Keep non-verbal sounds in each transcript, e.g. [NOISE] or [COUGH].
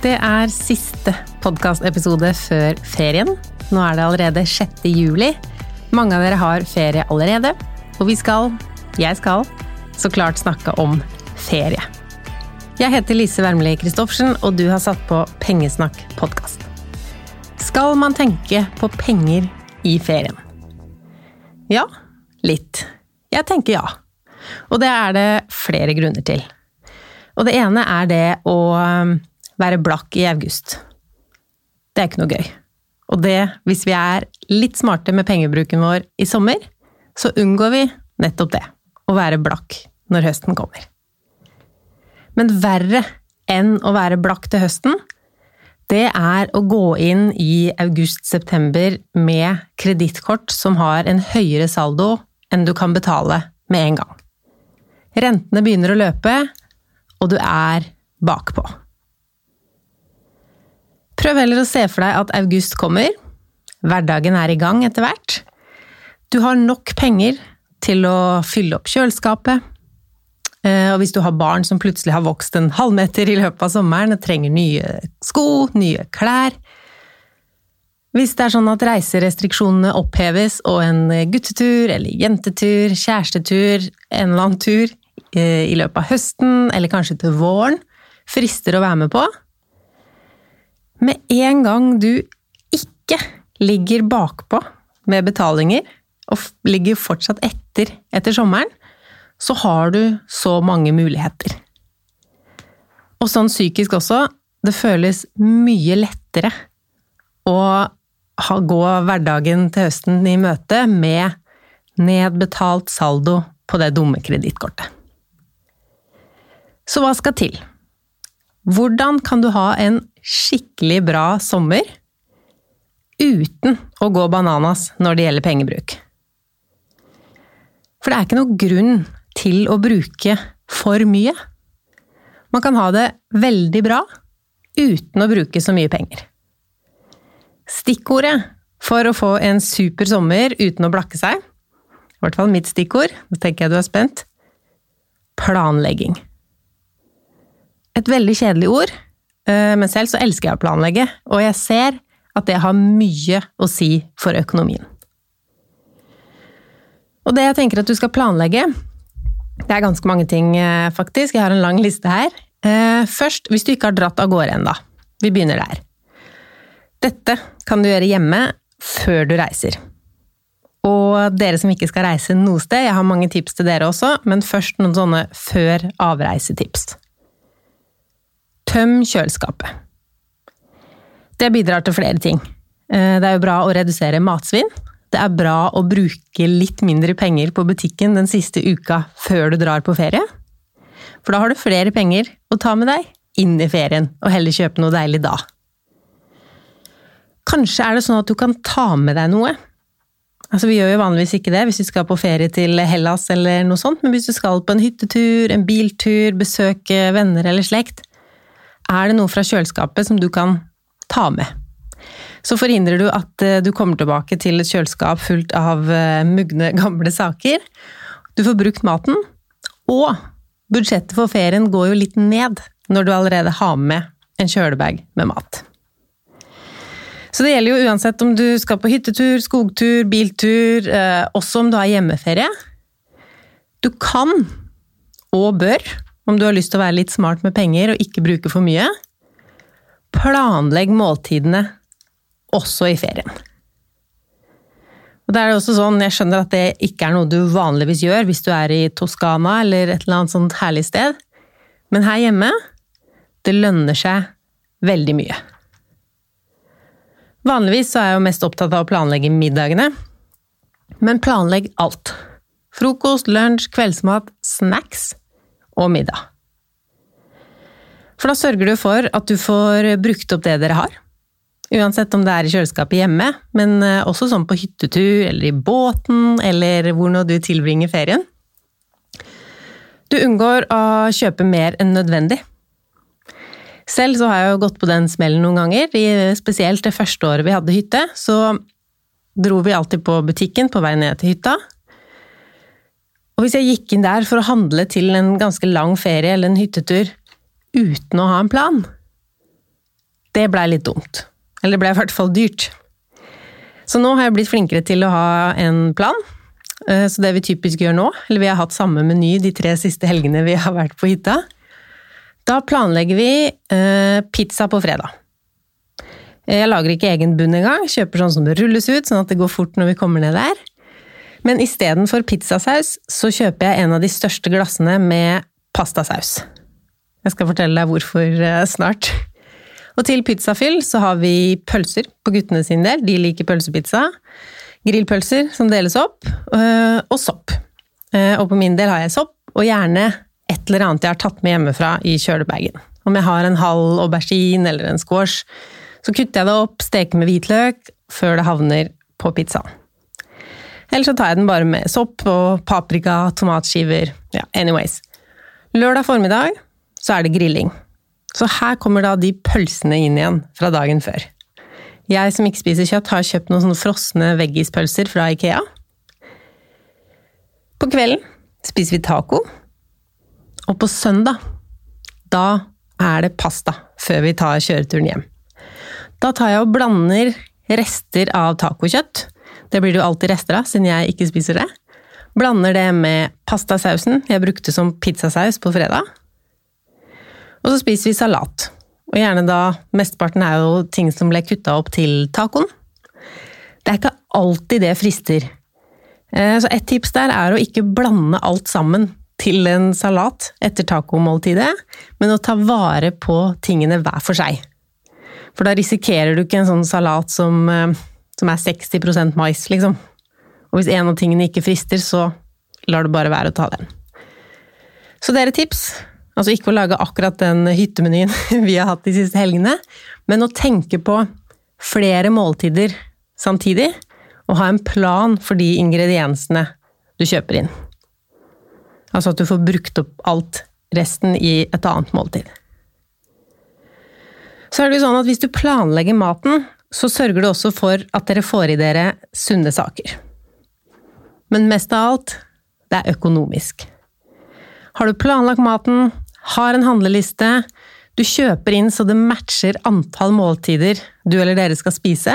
Det er siste podkastepisode før ferien. Nå er det allerede 6. juli. Mange av dere har ferie allerede, og vi skal, jeg skal, så klart snakke om ferie. Jeg heter Lise Wermli Christoffersen, og du har satt på Pengesnakk podkast. Skal man tenke på penger i ferien? Ja, litt. Jeg tenker ja. Og det er det flere grunner til. Og det ene er det å være blakk i august. Det er ikke noe gøy. Og det, hvis vi er litt smarte med pengebruken vår i sommer, så unngår vi nettopp det. Å være blakk når høsten kommer. Men verre enn å være blakk til høsten, det er å gå inn i august-september med kredittkort som har en høyere saldo enn du kan betale med en gang. Rentene begynner å løpe, og du er bakpå. Prøv heller å se for deg at august kommer. Hverdagen er i gang etter hvert. Du har nok penger til å fylle opp kjøleskapet. Eh, og hvis du har barn som plutselig har vokst en halvmeter i løpet av sommeren og trenger nye sko, nye klær Hvis det er sånn at reiserestriksjonene oppheves og en guttetur eller jentetur, kjærestetur, en eller annen tur eh, i løpet av høsten eller kanskje til våren frister å være med på Med en gang du ikke ligger bakpå med betalinger og ligger fortsatt etter etter sommeren, så har du så mange muligheter. Og sånn psykisk også, det føles mye lettere å gå hverdagen til høsten i møte med nedbetalt saldo på det dumme kredittkortet. Så hva skal til? Hvordan kan du ha en skikkelig bra sommer uten å gå bananas når det gjelder pengebruk? For det er ikke noe grunn til å bruke for mye. Man kan ha det veldig bra uten å bruke så mye penger. Stikkordet for å få en super sommer uten å blakke seg, i hvert fall mitt stikkord, nå tenker jeg du er spent, planlegging. Et veldig kjedelig ord, men selv så elsker jeg å planlegge, og jeg ser at det har mye å si for økonomien. Og det jeg tenker at du skal planlegge, det er ganske mange ting, eh, faktisk. Jeg har en lang liste her. Eh, først, hvis du ikke har dratt av gårde ennå. Vi begynner der. Dette kan du gjøre hjemme før du reiser. Og dere som ikke skal reise noe sted, jeg har mange tips til dere også, men først noen sånne før avreisetips. Tøm kjøleskapet. Det bidrar til flere ting. Eh, det er jo bra å redusere matsvinn, det er bra å bruke litt mindre penger på butikken den siste uka før du drar på ferie. For da har du flere penger å ta med deg inn i ferien, og heller kjøpe noe deilig da. Kanskje er det sånn at du kan ta med deg noe. Altså, Vi gjør jo vanligvis ikke det hvis du skal på ferie til Hellas eller noe sånt, men hvis du skal på en hyttetur, en biltur, besøke venner eller slekt, er det noe fra kjøleskapet som du kan ta med så forhindrer du at eh, du kommer tilbake til et kjøleskap fullt av eh, mugne, [LAUGHS] gamle saker. Du får brukt maten, og budsjettet for ferien går jo litt ned når du allerede har med en kjølebag med mat. Så det gjelder jo uansett om du skal på hyttetur, skogtur, biltur, eh, også om du har hjemmeferie. Du kan, og bør, om du har lyst til å være litt smart med penger og ikke bruke for mye, planlegg måltidene også i ferien. Og det er også sånn, Jeg skjønner at det ikke er noe du vanligvis gjør hvis du er i Toskana eller et eller annet sånt herlig sted, men her hjemme det lønner seg veldig mye. Vanligvis er jeg jo mest opptatt av å planlegge middagene, men planlegg alt. Frokost, lunsj, kveldsmat, snacks og middag. For da sørger du for at du får brukt opp det dere har Uansett om det er i kjøleskapet hjemme, men eh, også sånn på hyttetur eller i båten, eller hvor nå du tilbringer ferien. Du unngår å kjøpe mer enn nødvendig. Selv så har jeg jo gått på den smellen noen ganger. Spesielt det første året vi hadde hytte, så dro vi alltid på butikken på vei ned til hytta. Og hvis jeg gikk inn der for å handle til en ganske lang ferie eller en hyttetur uten å ha en plan, Det blei litt dumt. Eller det blei i hvert fall dyrt. Så nå har jeg blitt flinkere til å ha en plan. Eh, så det vi typisk gjør nå, eller vi har hatt samme meny de tre siste helgene vi har vært på hytta, da planlegger vi eh, pizza på fredag. Jeg lager ikke egen bunn engang, kjøper sånn som det rulles ut, sånn at det går fort når vi kommer ned der. Men istedenfor pizzasaus, så kjøper jeg en av de største glassene med pastasaus. Jeg skal fortelle deg hvorfor eh, snart. Og til pizzafyll så har vi pølser på guttene sin del, de liker pølsepizza. Grillpølser som deles opp, eh, og sopp. Eh, og på min del har jeg sopp, og gjerne et eller annet jeg har tatt med hjemmefra i kjølebagen. Om jeg har en halv aubergine eller en squash, så kutter jeg det opp, steker med hvitløk før det havner på pizzaen. Eller så tar jeg den bare med sopp og paprika, tomatskiver. Ja, anyways. Lørdag formiddag så er det grilling. Så her kommer da de pølsene inn igjen fra dagen før. Jeg som ikke spiser kjøtt, har kjøpt noen sånne frosne veggispølser fra Ikea. På kvelden spiser vi taco. Og på søndag, da er det pasta før vi tar kjøreturen hjem. Da tar jeg og blander rester av tacokjøtt. Det blir det jo alltid rester av, siden jeg ikke spiser det. Blander det med pastasausen jeg brukte som pizzasaus på fredag. Og så spiser vi salat. Og gjerne da Mesteparten er jo ting som ble kutta opp til tacoen. Det er ikke alltid det frister. Eh, så et tips der er å ikke blande alt sammen til en salat etter tacomåltidet, men å ta vare på tingene hver for seg. For da risikerer du ikke en sånn salat som, eh, som er 60% mais, liksom. Og hvis en av tingene ikke frister, så lar du bare være å ta den. Så det er et tips. Altså ikke å lage akkurat den hyttemenyen [LAUGHS] vi har hatt de siste helgene, men å tenke på flere måltider samtidig, og ha en plan for de ingrediensene du kjøper inn. Altså at du får brukt opp alt resten i et annet måltid. Så er det jo sånn at hvis du planlegger maten, så sørger du også for at dere får i dere sunne saker. Men mest av alt, det er økonomisk. Har du planlagt maten, har en handleliste, du kjøper inn så det matcher antall måltider du eller dere skal spise,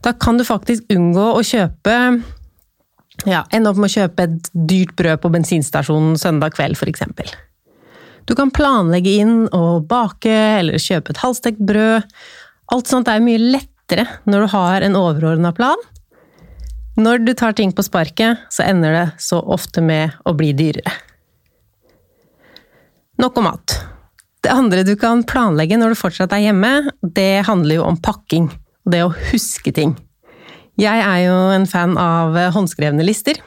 da kan du faktisk unngå å kjøpe ja, ende opp med å kjøpe et dyrt brød på bensinstasjonen søndag kveld, f.eks. Du kan planlegge inn å bake eller kjøpe et halvstekt brød. Alt sånt er mye lettere når du har en overordna plan. Når du tar ting på sparket, så ender det så ofte med å bli dyrere. Nok om mat. Det andre du kan planlegge når du fortsatt er hjemme, det handler jo om pakking. Og det å huske ting. Jeg er jo en fan av håndskrevne lister.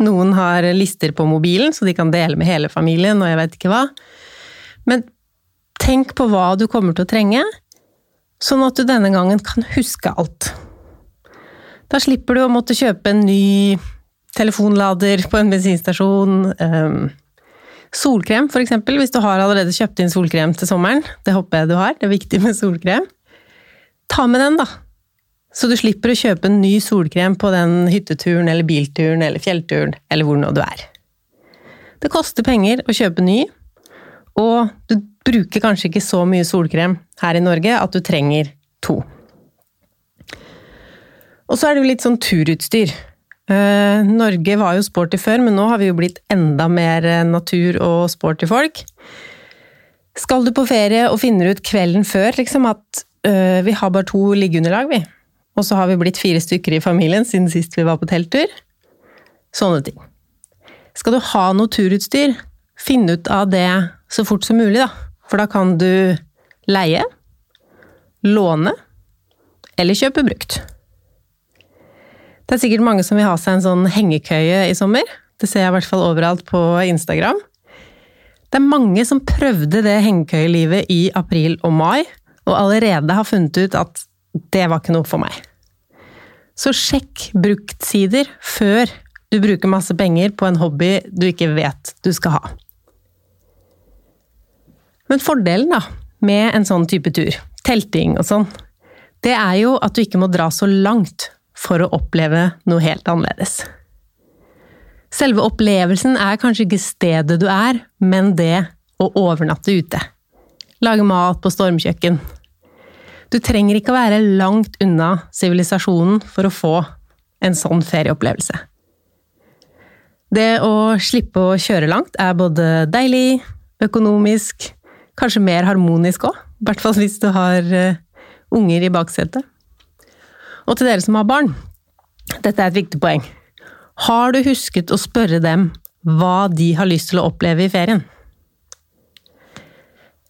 Noen har lister på mobilen, så de kan dele med hele familien og jeg vet ikke hva. Men tenk på hva du kommer til å trenge, sånn at du denne gangen kan huske alt. Da slipper du å måtte kjøpe en ny telefonlader på en bensinstasjon. Solkrem, eksempel, hvis du har allerede kjøpt inn solkrem til sommeren. Det håper jeg du har, det er viktig med solkrem. Ta med den, da. Så du slipper å kjøpe en ny solkrem på den hytteturen eller bilturen eller fjellturen eller hvor nå du er. Det koster penger å kjøpe ny, og du bruker kanskje ikke så mye solkrem her i Norge at du trenger to. Og så er det jo litt sånn turutstyr. Uh, Norge var jo sporty før, men nå har vi jo blitt enda mer natur- og sporty folk. Skal du på ferie og finner ut kvelden før liksom at øh, vi har bare to liggeunderlag, vi. Og så har vi blitt fire stykker i familien siden sist vi var på telttur. Sånne ting. Skal du ha noe turutstyr, finn ut av det så fort som mulig, da. For da kan du leie, låne eller kjøpe brukt. Det er sikkert mange som vil ha seg en sånn hengekøye i sommer. Det ser jeg i hvert fall overalt på Instagram. Det er mange som prøvde det hengekøyelivet i april og mai, og allerede har funnet ut at det var ikke noe for meg. Så sjekk bruktsider før du bruker masse penger på en hobby du ikke vet du skal ha. Men fordelen da, med en sånn type tur, telting og sånn, det er jo at du ikke må dra så langt for å oppleve noe helt annerledes. Selve opplevelsen er kanskje ikke stedet du er, men det å overnatte ute. Lage mat på stormkjøkken. Du trenger ikke å være langt unna sivilisasjonen for å få en sånn ferieopplevelse. Det å slippe å kjøre langt er både deilig, økonomisk, kanskje mer harmonisk òg. I hvert fall hvis du har uh, unger i baksetet. Og til dere som har barn, dette er et viktig poeng. Har du husket å spørre dem hva de har lyst til å oppleve i ferien?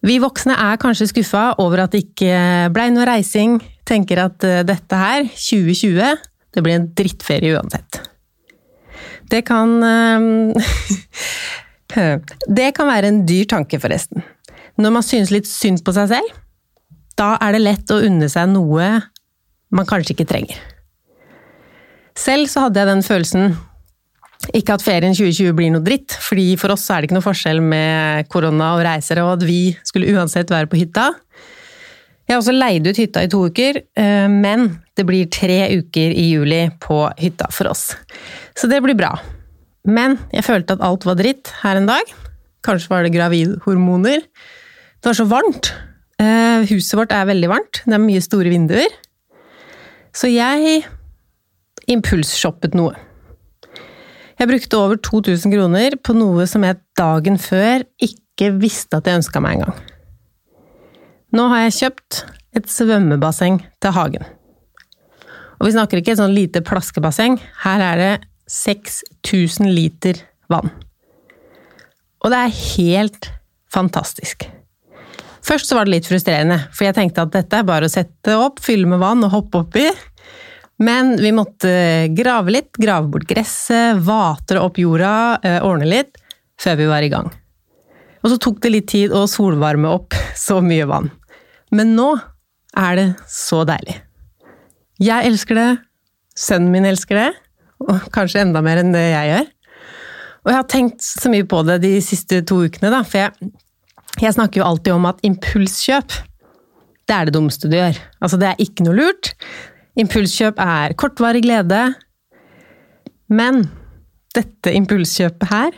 Vi voksne er kanskje skuffa over at det ikke blei noe reising, tenker at eh, dette her, 2020, det blir en drittferie uansett. Det kan eh, [LAUGHS] Det kan være en dyr tanke, forresten. Når man synes litt synd på seg selv, da er det lett å unne seg noe man kanskje ikke trenger. Selv så hadde jeg den følelsen ikke at ferien 2020 blir noe dritt, fordi for oss er det ikke noe forskjell med korona og reiser, og at vi skulle uansett være på hytta. Jeg har også leid ut hytta i to uker, eh, men det blir tre uker i juli på hytta for oss. Så det blir bra. Men jeg følte at alt var dritt her en dag. Kanskje var det gravidhormoner. Det var så varmt. Eh, huset vårt er veldig varmt. Det er mye store vinduer. Så jeg impulsshoppet noe. Jeg brukte over 2000 kroner på noe som jeg dagen før ikke visste at jeg ønska meg engang. Nå har jeg kjøpt et svømmebasseng til hagen. Og vi snakker ikke et sånn lite plaskebasseng, her er det 6000 liter vann. Og det er helt fantastisk. Først så var det litt frustrerende, for jeg tenkte at dette er bare å sette opp, fylle med vann og hoppe oppi, men vi måtte grave litt, grave bort gresset, vatre opp jorda, eh, ordne litt, før vi var i gang. Og så tok det litt tid å solvarme opp så mye vann. Men nå er det så deilig. Jeg elsker det, sønnen min elsker det, og kanskje enda mer enn det jeg gjør. Og jeg har tenkt så mye på det de siste to ukene, da, for jeg, jeg snakker jo alltid om at impulskjøp, det er det dummeste du gjør. Altså, det er ikke noe lurt. Impulskjøp er kortvarig glede, men dette impulskjøpet her,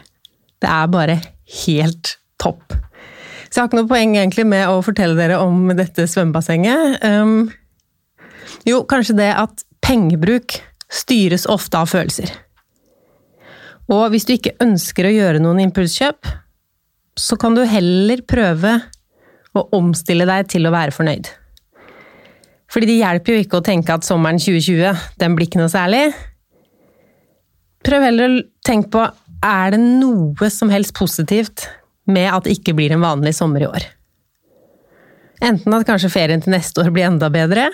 det er bare helt topp. Så jeg har ikke noe poeng egentlig med å fortelle dere om dette svømmebassenget. Um, jo, kanskje det at pengebruk styres ofte av følelser. Og hvis du ikke ønsker å gjøre noen impulskjøp, så kan du heller prøve å omstille deg til å være fornøyd. Fordi det hjelper jo ikke å tenke at sommeren 2020, den blir ikke noe særlig. Prøv heller å tenke på er det noe som helst positivt med at det ikke blir en vanlig sommer i år. Enten at kanskje ferien til neste år blir enda bedre,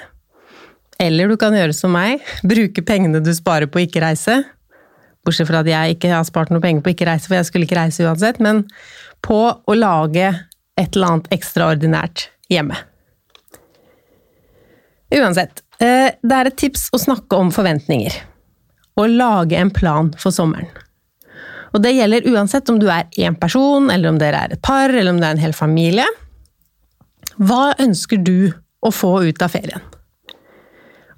eller du kan gjøre som meg, [LAUGHS] bruke pengene du sparer på å ikke reise. Bortsett fra at jeg ikke har spart noe penger på ikke reise, for jeg skulle ikke reise uansett, men på å lage et eller annet ekstraordinært hjemme. Uansett, eh, det er et tips å snakke om forventninger. Og lage en plan for sommeren. Og det gjelder uansett om du er én person, eller om dere er et par, eller om det er en hel familie. Hva ønsker du å få ut av ferien?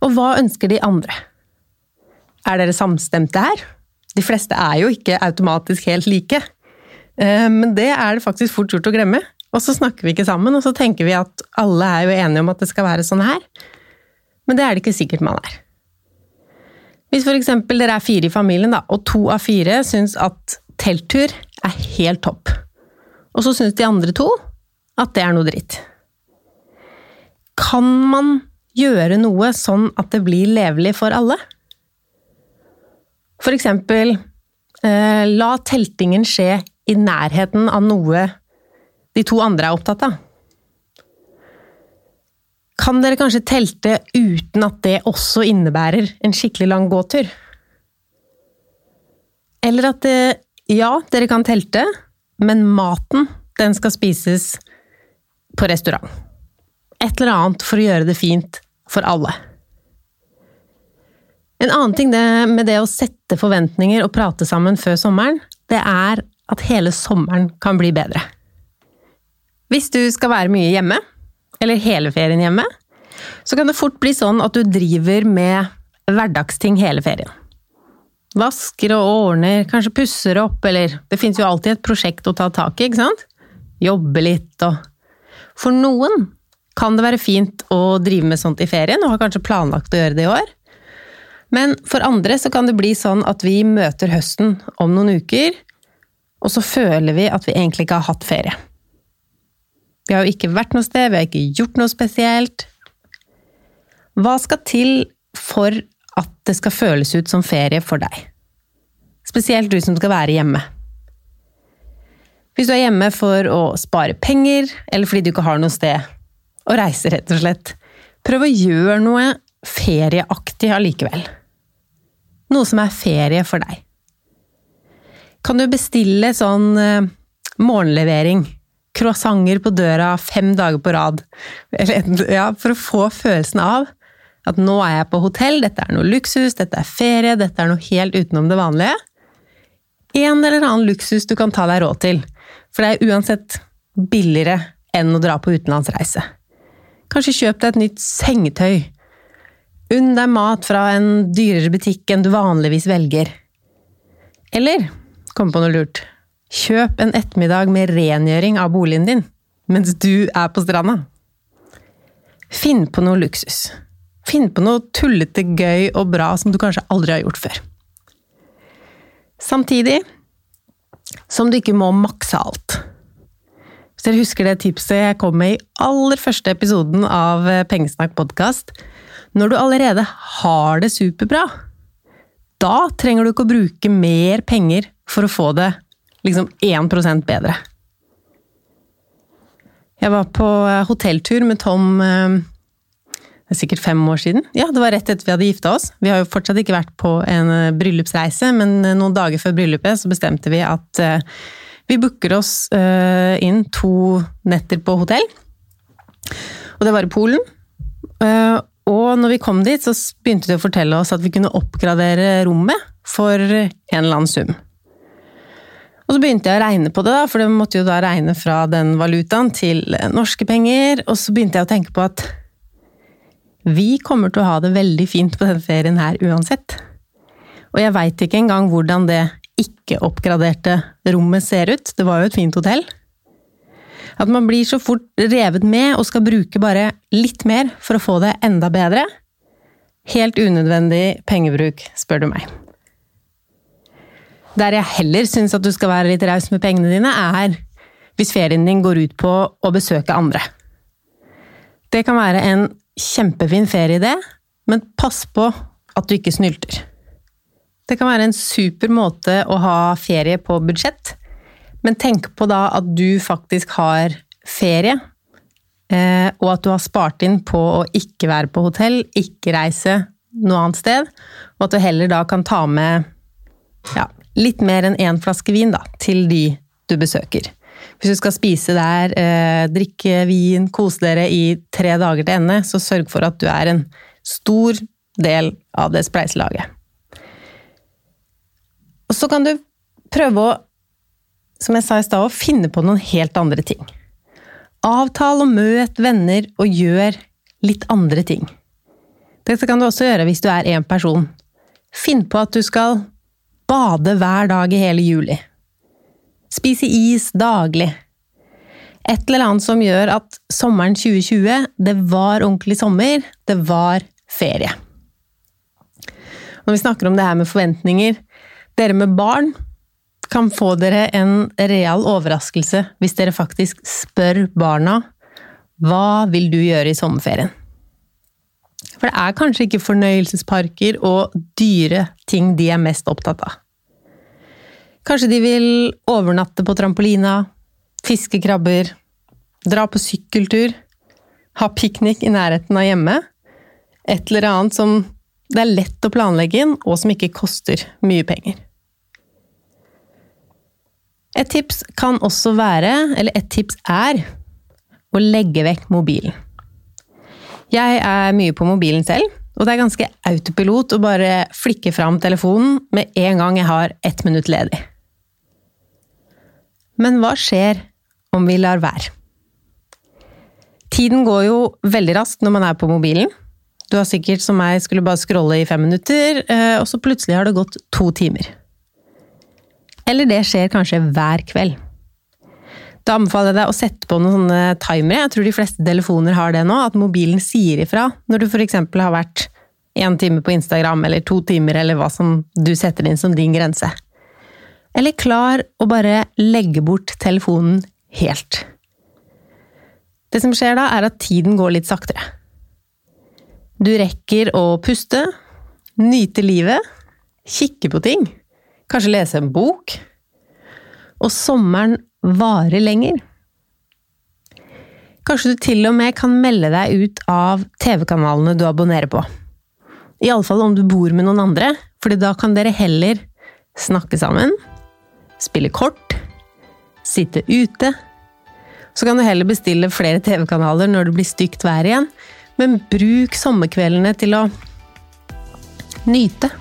Og hva ønsker de andre? Er dere samstemte her? De fleste er jo ikke automatisk helt like. Eh, men det er det faktisk fort gjort å glemme. Og så snakker vi ikke sammen, og så tenker vi at alle er jo enige om at det skal være sånn her men det er det ikke sikkert man er. Hvis f.eks. dere er fire i familien, da, og to av fire syns at telttur er helt topp, og så syns de andre to at det er noe dritt. Kan man gjøre noe sånn at det blir levelig for alle? For eksempel, eh, la teltingen skje i nærheten av noe de to andre er opptatt av. Kan dere kanskje telte uten at det også innebærer en skikkelig lang gåtur? Eller at det, ja, dere kan telte, men maten, den skal spises på restaurant. Et eller annet for å gjøre det fint for alle. En annen ting med det å sette forventninger og prate sammen før sommeren, det er at hele sommeren kan bli bedre. Hvis du skal være mye hjemme, eller hele ferien hjemme, så kan det fort bli sånn at du driver med hverdagsting hele ferien. Vasker og ordner, kanskje pusser opp, eller det fins jo alltid et prosjekt å ta tak i, ikke sant? Jobbe litt og For noen kan det være fint å drive med sånt i ferien, og har kanskje planlagt å gjøre det i år. Men for andre så kan det bli sånn at vi møter høsten om noen uker, og så føler vi at vi egentlig ikke har hatt ferie. Vi har jo ikke vært noe sted, vi har ikke gjort noe spesielt. Hva skal til for at det skal føles ut som ferie for deg? Spesielt du som skal være hjemme. Hvis du er hjemme for å spare penger, eller fordi du ikke har noe sted å reise, rett og slett, prøv å gjøre noe ferieaktig allikevel. Noe som er ferie for deg. Kan du bestille sånn eh, morgenlevering? Croissanter på døra fem dager på rad. Ja, for å få følelsen av at nå er jeg på hotell, dette er noe luksus, dette er ferie, dette er noe helt utenom det vanlige. En eller annen luksus du kan ta deg råd til, for det er uansett billigere enn å dra på utenlandsreise. Kanskje kjøp deg et nytt sengetøy. Unn deg mat fra en dyrere butikk enn du vanligvis velger. Eller, kom på noe lurt, kjøp en ettermiddag med rengjøring av boligen din mens du er på stranda. Finn på noe luksus. Finn på noe tullete, gøy og bra som du kanskje aldri har gjort før. Samtidig som du ikke må makse alt. Hvis dere husker det tipset jeg kom med i aller første episoden av Pengesnakk podkast Når du allerede har det superbra, da trenger du ikke å bruke mer penger for å få det liksom 1% bedre. Jeg var på hotelltur med Tom eh, det er sikkert fem år siden. Ja, det var rett etter vi hadde gifta oss. Vi har jo fortsatt ikke vært på en eh, bryllupsreise, men eh, noen dager før bryllupet så bestemte vi at vi booker oss inn to netter på hotell. Og det var i Polen. Og når vi kom dit, så begynte de å fortelle oss at vi kunne oppgradere rommet for en eller annen sum. Og så begynte jeg å regne på det, da, for det måtte jo da regne fra den valutaen til norske penger. Og så begynte jeg å tenke på at vi kommer til å ha det veldig fint på denne ferien her uansett. Og jeg veit ikke engang hvordan det ikke-oppgraderte rommet ser ut. Det var jo et fint hotell. At man blir så fort revet med og skal bruke bare litt mer for å få det enda bedre. Helt unødvendig pengebruk, spør du meg. Der jeg heller syns at du skal være litt raus med pengene dine, er hvis ferien din går ut på å besøke andre. Det kan være en kjempefin ferieidé, men pass på at du ikke snylter. Det kan være en super måte å ha ferie på budsjett, men tenk på da at du faktisk har ferie, eh, og at du har spart inn på å ikke være på hotell, ikke reise noe annet sted, og at du heller da kan ta med ja, litt mer enn én flaske vin da, til de du besøker. Hvis du skal spise der, eh, drikke vin, kose dere i tre dager til ende, så sørg for at du er en stor del av det spleiselaget. Og så kan du prøve å, som jeg sa i stad, finne på noen helt andre ting. Avtal og møt venner og gjør litt andre ting. Dette kan du også gjøre hvis du er én person. Finn på at du skal bade hver dag i hele juli. Spise is daglig. Et eller annet som gjør at sommeren 2020, det var ordentlig sommer, det var ferie. Når vi snakker om det her med forventninger Dere med barn kan få dere en real overraskelse hvis dere faktisk spør barna hva vil du gjøre i sommerferien? For det er kanskje ikke fornøyelsesparker og dyre ting de er mest opptatt av. Kanskje de vil overnatte på trampolina, fiske krabber, dra på sykkeltur, ha piknik i nærheten av hjemme. Et eller annet som det er lett å planlegge inn, og som ikke koster mye penger. Et tips kan også være, eller et tips er, å legge vekk mobilen. Jeg er mye på mobilen selv, og det er ganske autopilot å bare flikke fram telefonen med en gang jeg har ett minutt ledig. Men hva skjer om vi lar være? Tiden går jo veldig raskt når man er på mobilen. Du har sikkert som meg skulle bare scrolle i fem minutter, eh, og så plutselig har det gått to timer. Eller det skjer kanskje hver kveld. Da anbefaler jeg deg å sette på noen sånne timere. Jeg tror de fleste telefoner har det nå, at mobilen sier ifra når du f.eks. har vært én time på Instagram eller to timer, eller hva som du setter inn som din grense. Eller klar å bare legge bort telefonen helt. Det som skjer da, er at tiden går litt saktere. Du rekker å puste, nyte livet, kikke på ting, kanskje lese en bok. Og sommeren varer lenger. Kanskje du til og med kan melde deg ut av TV-kanalene du abonnerer på. Iallfall om du bor med noen andre, fordi da kan dere heller snakke sammen, spille kort, sitte ute. Så kan du heller bestille flere TV-kanaler når det blir stygt vær igjen, men bruk sommerkveldene til å nyte.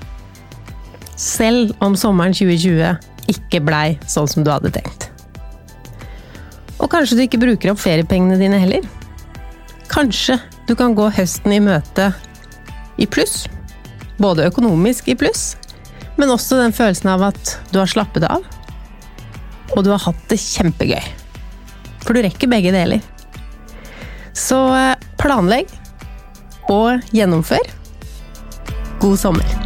Selv om sommeren 2020 ikke blei sånn som du hadde tenkt. Og kanskje du ikke bruker opp feriepengene dine heller? Kanskje du kan gå høsten i møte i pluss? Både økonomisk i pluss, men også den følelsen av at du har slappet av. Og du har hatt det kjempegøy. For du rekker begge deler. Så eh, planlegg og gjennomfør. God sommer!